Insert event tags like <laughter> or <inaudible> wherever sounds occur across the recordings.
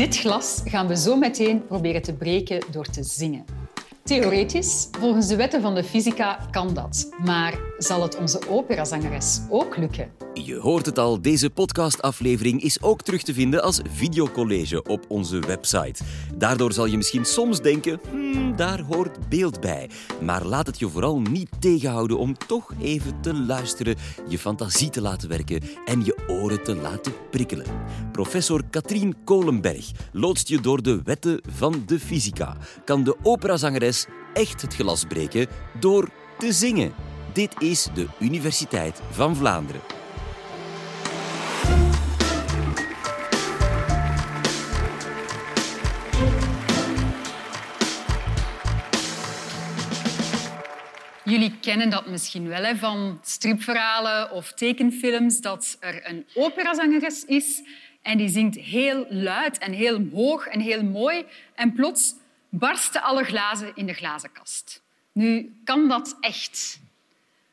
Dit glas gaan we zo meteen proberen te breken door te zingen. Theoretisch, volgens de wetten van de fysica, kan dat. Maar zal het onze operazangeres ook lukken? Je hoort het al, deze podcastaflevering is ook terug te vinden als videocollege op onze website. Daardoor zal je misschien soms denken, hmm, daar hoort beeld bij. Maar laat het je vooral niet tegenhouden om toch even te luisteren, je fantasie te laten werken en je oren te laten prikkelen. Professor Katrien Kolenberg loodst je door de wetten van de fysica. Kan de operazangeres echt het glas breken door te zingen? Dit is de Universiteit van Vlaanderen. Jullie kennen dat misschien wel hè, van stripverhalen of tekenfilms, dat er een operazangeres is en die zingt heel luid en heel hoog en heel mooi en plots barsten alle glazen in de glazenkast. Nu, kan dat echt?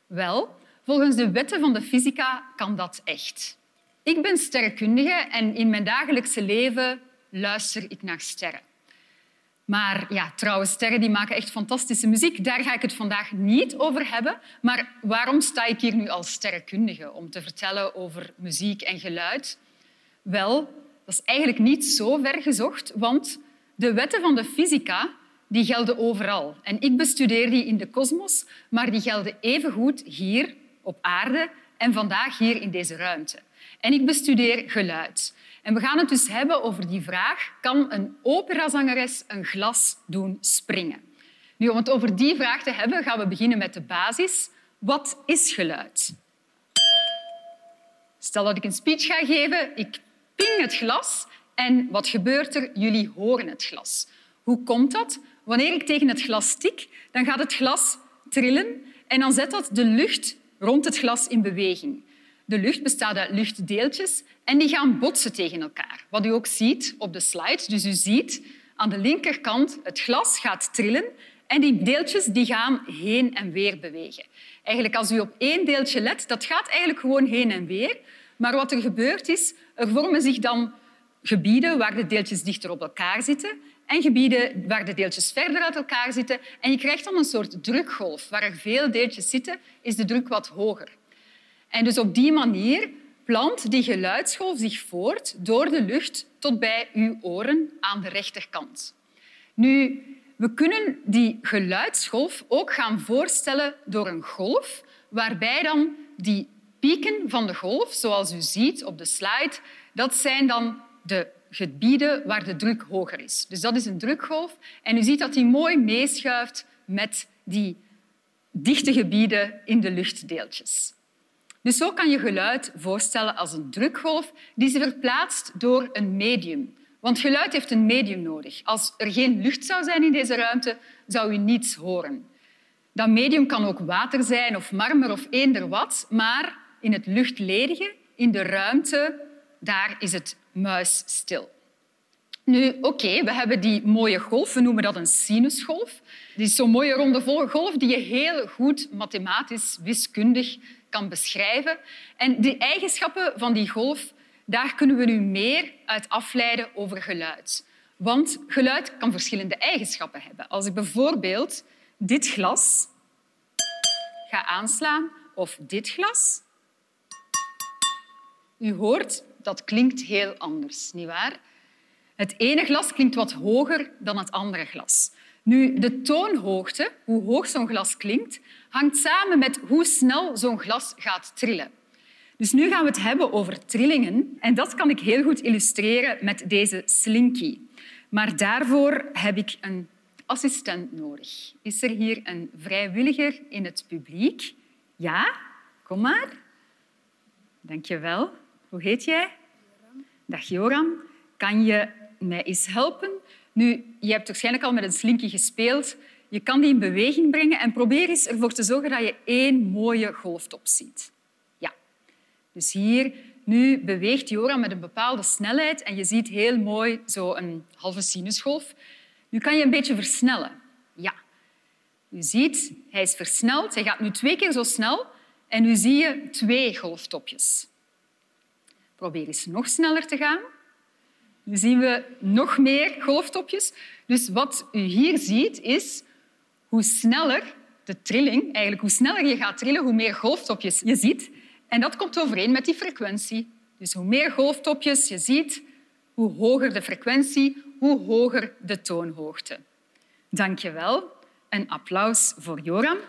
Wel, volgens de wetten van de fysica kan dat echt. Ik ben sterrenkundige en in mijn dagelijkse leven luister ik naar sterren. Maar ja, trouwe sterren die maken echt fantastische muziek. Daar ga ik het vandaag niet over hebben. Maar waarom sta ik hier nu als sterrenkundige? Om te vertellen over muziek en geluid? Wel, dat is eigenlijk niet zo ver gezocht, want de wetten van de fysica die gelden overal. En ik bestudeer die in de kosmos, maar die gelden evengoed hier op aarde en vandaag hier in deze ruimte. En ik bestudeer geluid. En we gaan het dus hebben over die vraag, kan een operazangeres een glas doen springen? Nu, om het over die vraag te hebben, gaan we beginnen met de basis. Wat is geluid? Stel dat ik een speech ga geven, ik ping het glas en wat gebeurt er? Jullie horen het glas. Hoe komt dat? Wanneer ik tegen het glas tik, dan gaat het glas trillen en dan zet dat de lucht rond het glas in beweging. De lucht bestaat uit luchtdeeltjes en die gaan botsen tegen elkaar. Wat u ook ziet op de slide. Dus u ziet aan de linkerkant het glas gaat trillen en die deeltjes die gaan heen en weer bewegen. Eigenlijk als u op één deeltje let, dat gaat eigenlijk gewoon heen en weer. Maar wat er gebeurt is, er vormen zich dan gebieden waar de deeltjes dichter op elkaar zitten en gebieden waar de deeltjes verder uit elkaar zitten. En je krijgt dan een soort drukgolf. Waar er veel deeltjes zitten, is de druk wat hoger. En dus op die manier plant die geluidsgolf zich voort door de lucht tot bij uw oren aan de rechterkant. Nu, we kunnen die geluidsgolf ook gaan voorstellen door een golf, waarbij dan die pieken van de golf, zoals u ziet op de slide, dat zijn dan de gebieden waar de druk hoger is. Dus dat is een drukgolf. En u ziet dat die mooi meeschuift met die dichte gebieden in de luchtdeeltjes. Dus zo kan je geluid voorstellen als een drukgolf die zich verplaatst door een medium. Want geluid heeft een medium nodig. Als er geen lucht zou zijn in deze ruimte, zou u niets horen. Dat medium kan ook water zijn of marmer of eender wat, maar in het luchtledige, in de ruimte, daar is het muisstil. Nu, oké, we hebben die mooie golf, we noemen dat een sinusgolf. Die is zo'n mooie ronde golf die je heel goed mathematisch, wiskundig kan beschrijven. En de eigenschappen van die golf, daar kunnen we nu meer uit afleiden over geluid. Want geluid kan verschillende eigenschappen hebben. Als ik bijvoorbeeld dit glas ga aanslaan of dit glas, u hoort, dat klinkt heel anders, nietwaar? Het ene glas klinkt wat hoger dan het andere glas. Nu, de toonhoogte, hoe hoog zo'n glas klinkt, hangt samen met hoe snel zo'n glas gaat trillen. Dus nu gaan we het hebben over trillingen. En dat kan ik heel goed illustreren met deze slinky. Maar daarvoor heb ik een assistent nodig. Is er hier een vrijwilliger in het publiek? Ja? Kom maar. Dank je wel. Hoe heet jij? Dag Joram. Kan je mij eens helpen? Nu, je hebt waarschijnlijk al met een slinky gespeeld. Je kan die in beweging brengen en probeer eens ervoor te zorgen dat je één mooie golftop ziet. Ja. Dus hier, nu beweegt Joram met een bepaalde snelheid en je ziet heel mooi zo een halve sinusgolf. Nu kan je een beetje versnellen. Ja. U ziet, hij is versneld. Hij gaat nu twee keer zo snel en nu zie je twee golftopjes. Probeer eens nog sneller te gaan. Nu zien we nog meer golftopjes. Dus wat u hier ziet, is hoe sneller de trilling, eigenlijk hoe sneller je gaat trillen, hoe meer golftopjes je ziet. En dat komt overeen met die frequentie. Dus hoe meer golftopjes je ziet, hoe hoger de frequentie, hoe hoger de toonhoogte. Dank je wel. Een applaus voor Joram. <laughs>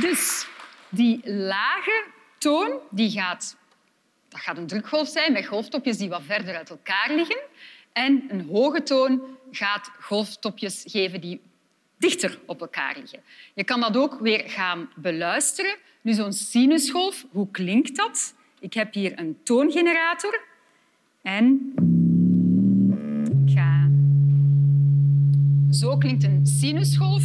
Dus die lage toon die gaat, dat gaat een drukgolf zijn met golftopjes die wat verder uit elkaar liggen. En een hoge toon gaat golftopjes geven die dichter op elkaar liggen. Je kan dat ook weer gaan beluisteren. Nu, zo'n sinusgolf, hoe klinkt dat? Ik heb hier een toongenerator en ik ga... Zo klinkt een sinusgolf.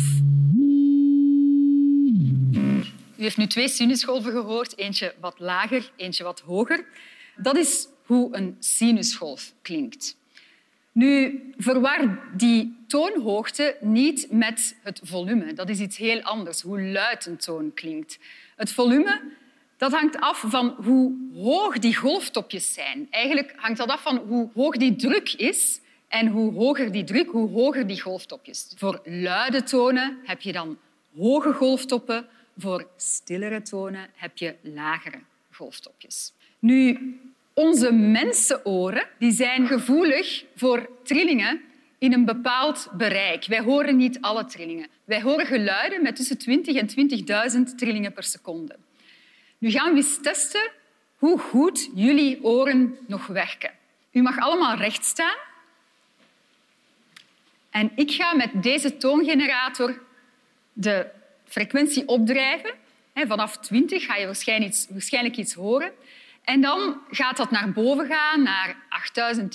U heeft nu twee sinusgolven gehoord, eentje wat lager, eentje wat hoger. Dat is hoe een sinusgolf klinkt. Nu, verwar die toonhoogte niet met het volume. Dat is iets heel anders, hoe luid een toon klinkt. Het volume dat hangt af van hoe hoog die golftopjes zijn. Eigenlijk hangt dat af van hoe hoog die druk is en hoe hoger die druk, hoe hoger die golftopjes. Voor luide tonen heb je dan hoge golftoppen. Voor stillere tonen heb je lagere golftopjes. Nu, onze mensenoren die zijn gevoelig voor trillingen in een bepaald bereik. Wij horen niet alle trillingen. Wij horen geluiden met tussen 20 en 20.000 trillingen per seconde. Nu gaan we eens testen hoe goed jullie oren nog werken. U mag allemaal recht staan. En ik ga met deze toongenerator de frequentie opdrijven. Vanaf 20 ga je waarschijnlijk iets, waarschijnlijk iets horen. En dan gaat dat naar boven gaan, naar 8.000, 10.000,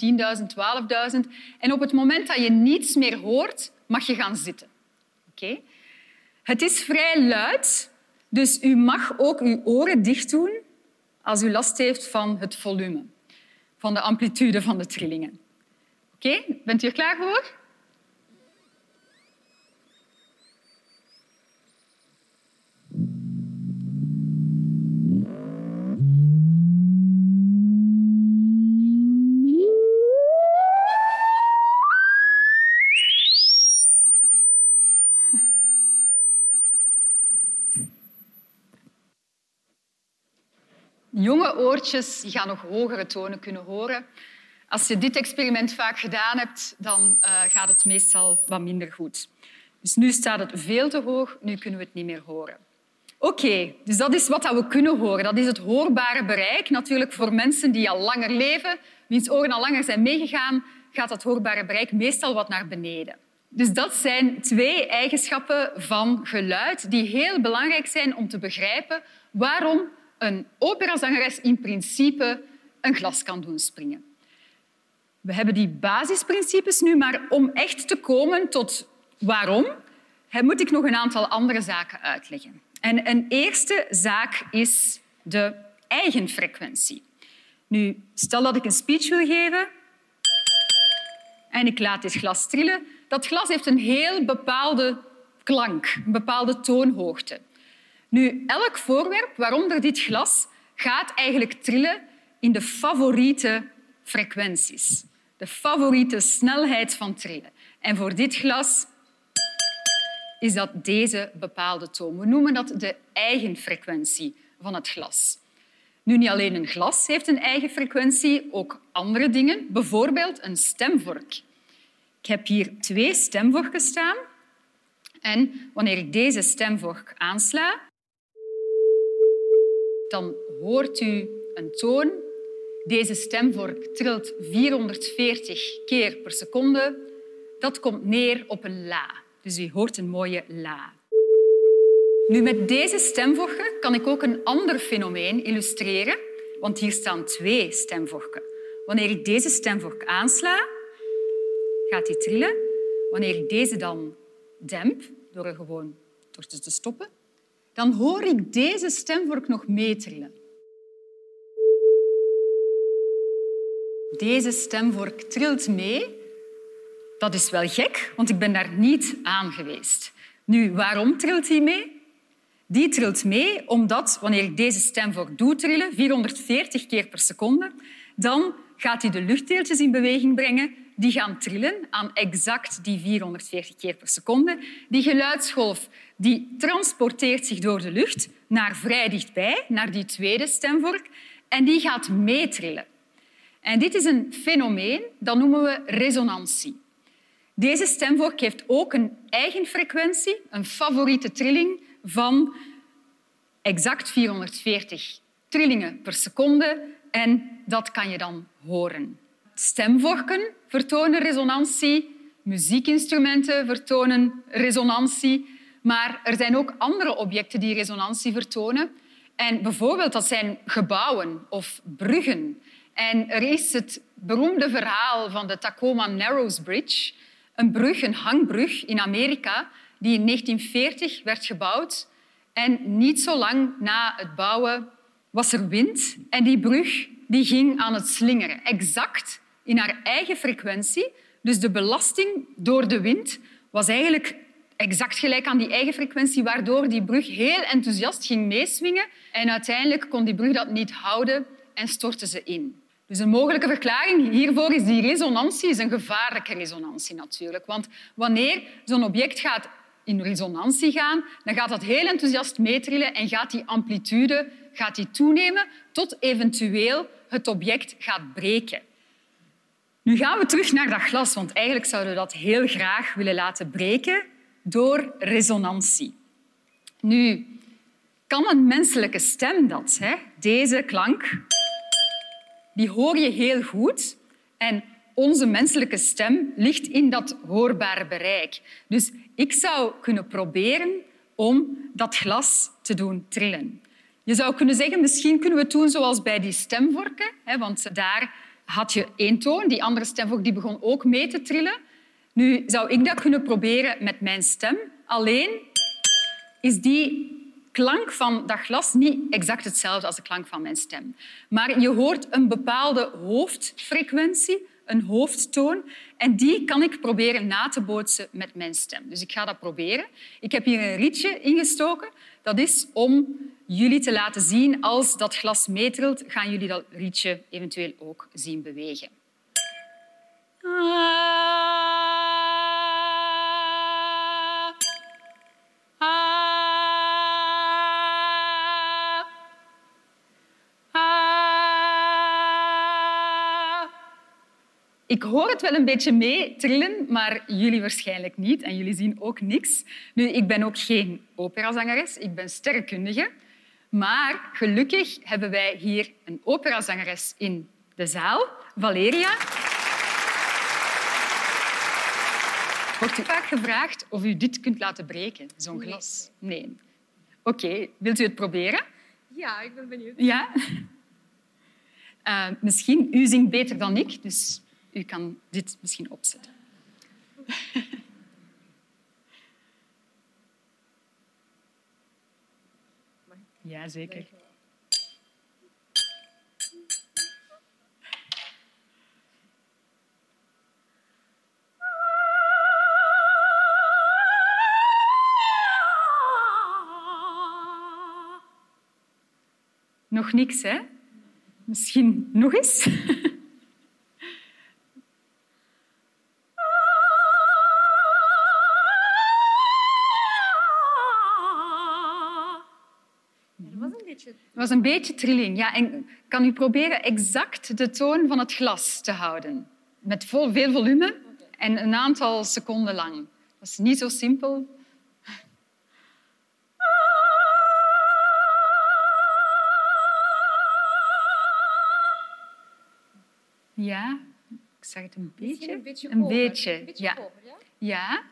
12.000. En op het moment dat je niets meer hoort, mag je gaan zitten. Oké? Het is vrij luid, dus u mag ook uw oren dicht doen als u last heeft van het volume, van de amplitude van de trillingen. Oké, bent u er klaar voor? Jonge oortjes die gaan nog hogere tonen kunnen horen. Als je dit experiment vaak gedaan hebt, dan uh, gaat het meestal wat minder goed. Dus nu staat het veel te hoog, nu kunnen we het niet meer horen. Oké, dus dat is wat we kunnen horen. Dat is het hoorbare bereik. Natuurlijk voor mensen die al langer leven, wiens oren al langer zijn meegegaan, gaat dat hoorbare bereik meestal wat naar beneden. Dus dat zijn twee eigenschappen van geluid die heel belangrijk zijn om te begrijpen waarom een operazangeres in principe een glas kan doen springen. We hebben die basisprincipes nu, maar om echt te komen tot waarom, moet ik nog een aantal andere zaken uitleggen. En een eerste zaak is de eigenfrequentie. Nu, stel dat ik een speech wil geven en ik laat dit glas trillen. Dat glas heeft een heel bepaalde klank, een bepaalde toonhoogte. Nu, elk voorwerp, waaronder dit glas, gaat eigenlijk trillen in de favoriete frequenties. De favoriete snelheid van trillen. En voor dit glas is dat deze bepaalde toon. We noemen dat de eigen frequentie van het glas. Nu, niet alleen een glas heeft een eigen frequentie, ook andere dingen. Bijvoorbeeld een stemvork. Ik heb hier twee stemvorken staan. En wanneer ik deze stemvork aansla, dan hoort u een toon. Deze stemvork trilt 440 keer per seconde. Dat komt neer op een la. Dus u hoort een mooie la. Nu, met deze stemvorken kan ik ook een ander fenomeen illustreren, want hier staan twee stemvorken. Wanneer ik deze stemvork aansla, gaat die trillen. Wanneer ik deze dan demp, door er gewoon door te stoppen, dan hoor ik deze stemvork nog meetrillen. Deze stemvork trilt mee. Dat is wel gek, want ik ben daar niet aan geweest. Nu, waarom trilt hij mee? Die trilt mee omdat, wanneer ik deze stemvork doe trillen, 440 keer per seconde, dan gaat hij de luchtdeeltjes in beweging brengen die gaan trillen aan exact die 440 keer per seconde. Die geluidsgolf die transporteert zich door de lucht naar vrij dichtbij, naar die tweede stemvork, en die gaat meetrillen. En dit is een fenomeen, dat noemen we resonantie. Deze stemvork heeft ook een eigen frequentie, een favoriete trilling van exact 440 trillingen per seconde. En dat kan je dan horen. Stemvorken vertonen resonantie, muziekinstrumenten vertonen resonantie, maar er zijn ook andere objecten die resonantie vertonen. En bijvoorbeeld dat zijn gebouwen of bruggen. En er is het beroemde verhaal van de Tacoma Narrows Bridge, een brug, een hangbrug in Amerika, die in 1940 werd gebouwd. En niet zo lang na het bouwen was er wind en die brug die ging aan het slingeren. Exact in haar eigen frequentie. Dus de belasting door de wind was eigenlijk exact gelijk aan die eigen frequentie, waardoor die brug heel enthousiast ging meeswingen. En uiteindelijk kon die brug dat niet houden en stortte ze in. Dus een mogelijke verklaring hiervoor is die resonantie, is een gevaarlijke resonantie natuurlijk. Want wanneer zo'n object gaat in resonantie gaan, dan gaat dat heel enthousiast meetrillen en gaat die amplitude gaat die toenemen tot eventueel het object gaat breken. Nu gaan we terug naar dat glas, want eigenlijk zouden we dat heel graag willen laten breken door resonantie. Nu, kan een menselijke stem dat? Hè? Deze klank, die hoor je heel goed. En onze menselijke stem ligt in dat hoorbare bereik. Dus ik zou kunnen proberen om dat glas te doen trillen. Je zou kunnen zeggen, misschien kunnen we doen zoals bij die stemvorken, want daar had je één toon, die andere stemvork die begon ook mee te trillen. Nu zou ik dat kunnen proberen met mijn stem. Alleen is die klank van dat glas niet exact hetzelfde als de klank van mijn stem. Maar je hoort een bepaalde hoofdfrequentie, een hoofdtoon, en die kan ik proberen na te bootsen met mijn stem. Dus ik ga dat proberen. Ik heb hier een rietje ingestoken. Dat is om jullie te laten zien als dat glas meetrilt, gaan jullie dat rietje eventueel ook zien bewegen. Ik hoor het wel een beetje mee trillen, maar jullie waarschijnlijk niet. En jullie zien ook niks. Nu, ik ben ook geen operazangeres, ik ben sterrenkundige. Maar gelukkig hebben wij hier een operazangeres in de zaal, Valeria. Wordt u vaak gevraagd of u dit kunt laten breken, zo'n glas? Nee. Oké, wilt u het proberen? Ja, ik ben benieuwd. Ja? Uh, misschien, u zingt beter dan ik, dus u kan dit misschien opzetten. <laughs> Ja, zeker. Nog niks, hè? Misschien nog eens? <laughs> Het was een beetje trilling. Ja, en kan u proberen exact de toon van het glas te houden? Met veel volume en een aantal seconden lang. Dat is niet zo simpel. Ja, ik zeg het een beetje. Een beetje. Een beetje, Een beetje ja? Ja.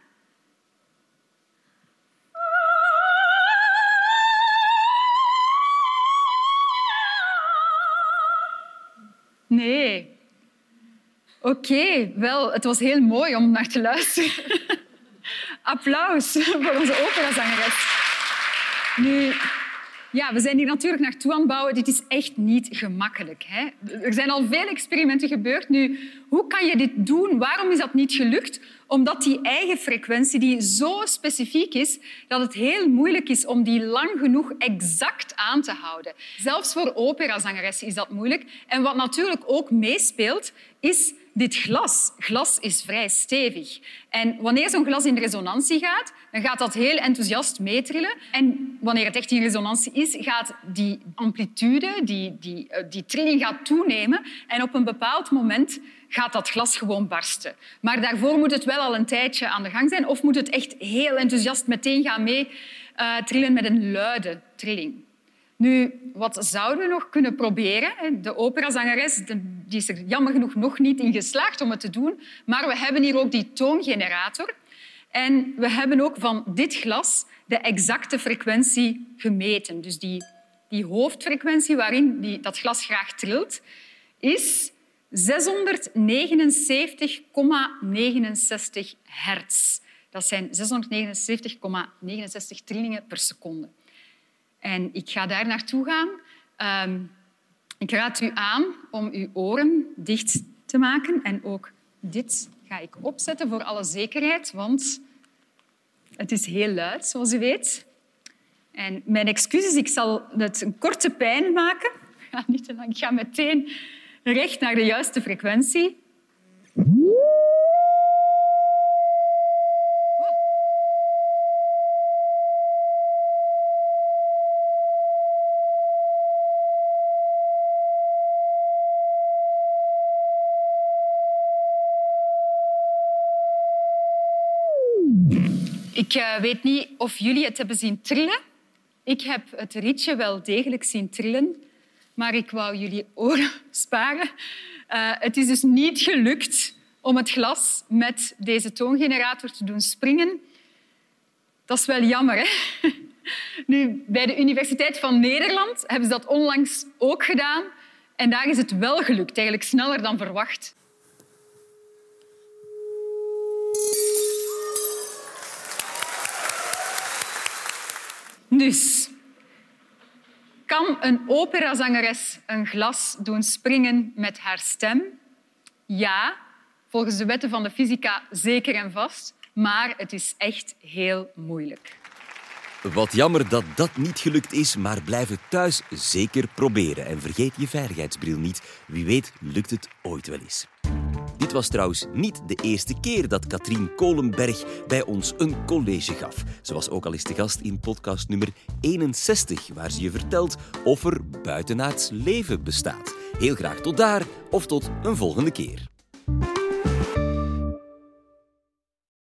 Nee. Oké, wel, het was heel mooi om naar te luisteren. <laughs> Applaus voor onze operazangeres. Nu, Ja, we zijn hier natuurlijk naartoe aan het bouwen. Dit is echt niet gemakkelijk. Hè? Er zijn al veel experimenten gebeurd. Nu, hoe kan je dit doen? Waarom is dat niet gelukt? Omdat die eigen frequentie die zo specifiek is dat het heel moeilijk is om die lang genoeg exact aan te houden. Zelfs voor operazangeressen is dat moeilijk. En wat natuurlijk ook meespeelt, is dit glas. Glas is vrij stevig. En wanneer zo'n glas in resonantie gaat, dan gaat dat heel enthousiast meetrillen. En wanneer het echt in resonantie is, gaat die amplitude, die, die, eh, die trilling gaat toenemen. En op een bepaald moment gaat dat glas gewoon barsten. Maar daarvoor moet het wel al een tijdje aan de gang zijn of moet het echt heel enthousiast meteen gaan mee trillen met een luide trilling. Nu, wat zouden we nog kunnen proberen? De operazangeres die is er jammer genoeg nog niet in geslaagd om het te doen, maar we hebben hier ook die toongenerator. En we hebben ook van dit glas de exacte frequentie gemeten. Dus die, die hoofdfrequentie waarin die, dat glas graag trilt, is 679,69 hertz. Dat zijn 679,69 trillingen per seconde. En ik ga daar naartoe gaan. Um, ik raad u aan om uw oren dicht te maken. En ook dit ga ik opzetten voor alle zekerheid, want het is heel luid, zoals u weet. En mijn excuses, ik zal het een korte pijn maken. Niet te lang. Ik ga meteen recht naar de juiste frequentie. Ik uh, weet niet of jullie het hebben zien trillen. Ik heb het rietje wel degelijk zien trillen maar ik wou jullie oren <laughs> sparen. Uh, het is dus niet gelukt om het glas met deze toongenerator te doen springen. Dat is wel jammer. Hè? <laughs> Nu, bij de Universiteit van Nederland hebben ze dat onlangs ook gedaan. En daar is het wel gelukt, eigenlijk sneller dan verwacht. Dus, kan een operazangeres een glas doen springen met haar stem? Ja, volgens de wetten van de fysica zeker en vast. Maar het is echt heel moeilijk. Wat jammer dat dat niet gelukt is, maar blijf het thuis zeker proberen. En vergeet je veiligheidsbril niet. Wie weet lukt het ooit wel eens. Dit was trouwens niet de eerste keer dat Katrien Kolenberg bij ons een college gaf. Ze was ook al eens te gast in podcast nummer 61, waar ze je vertelt of er buitenaards leven bestaat. Heel graag tot daar of tot een volgende keer.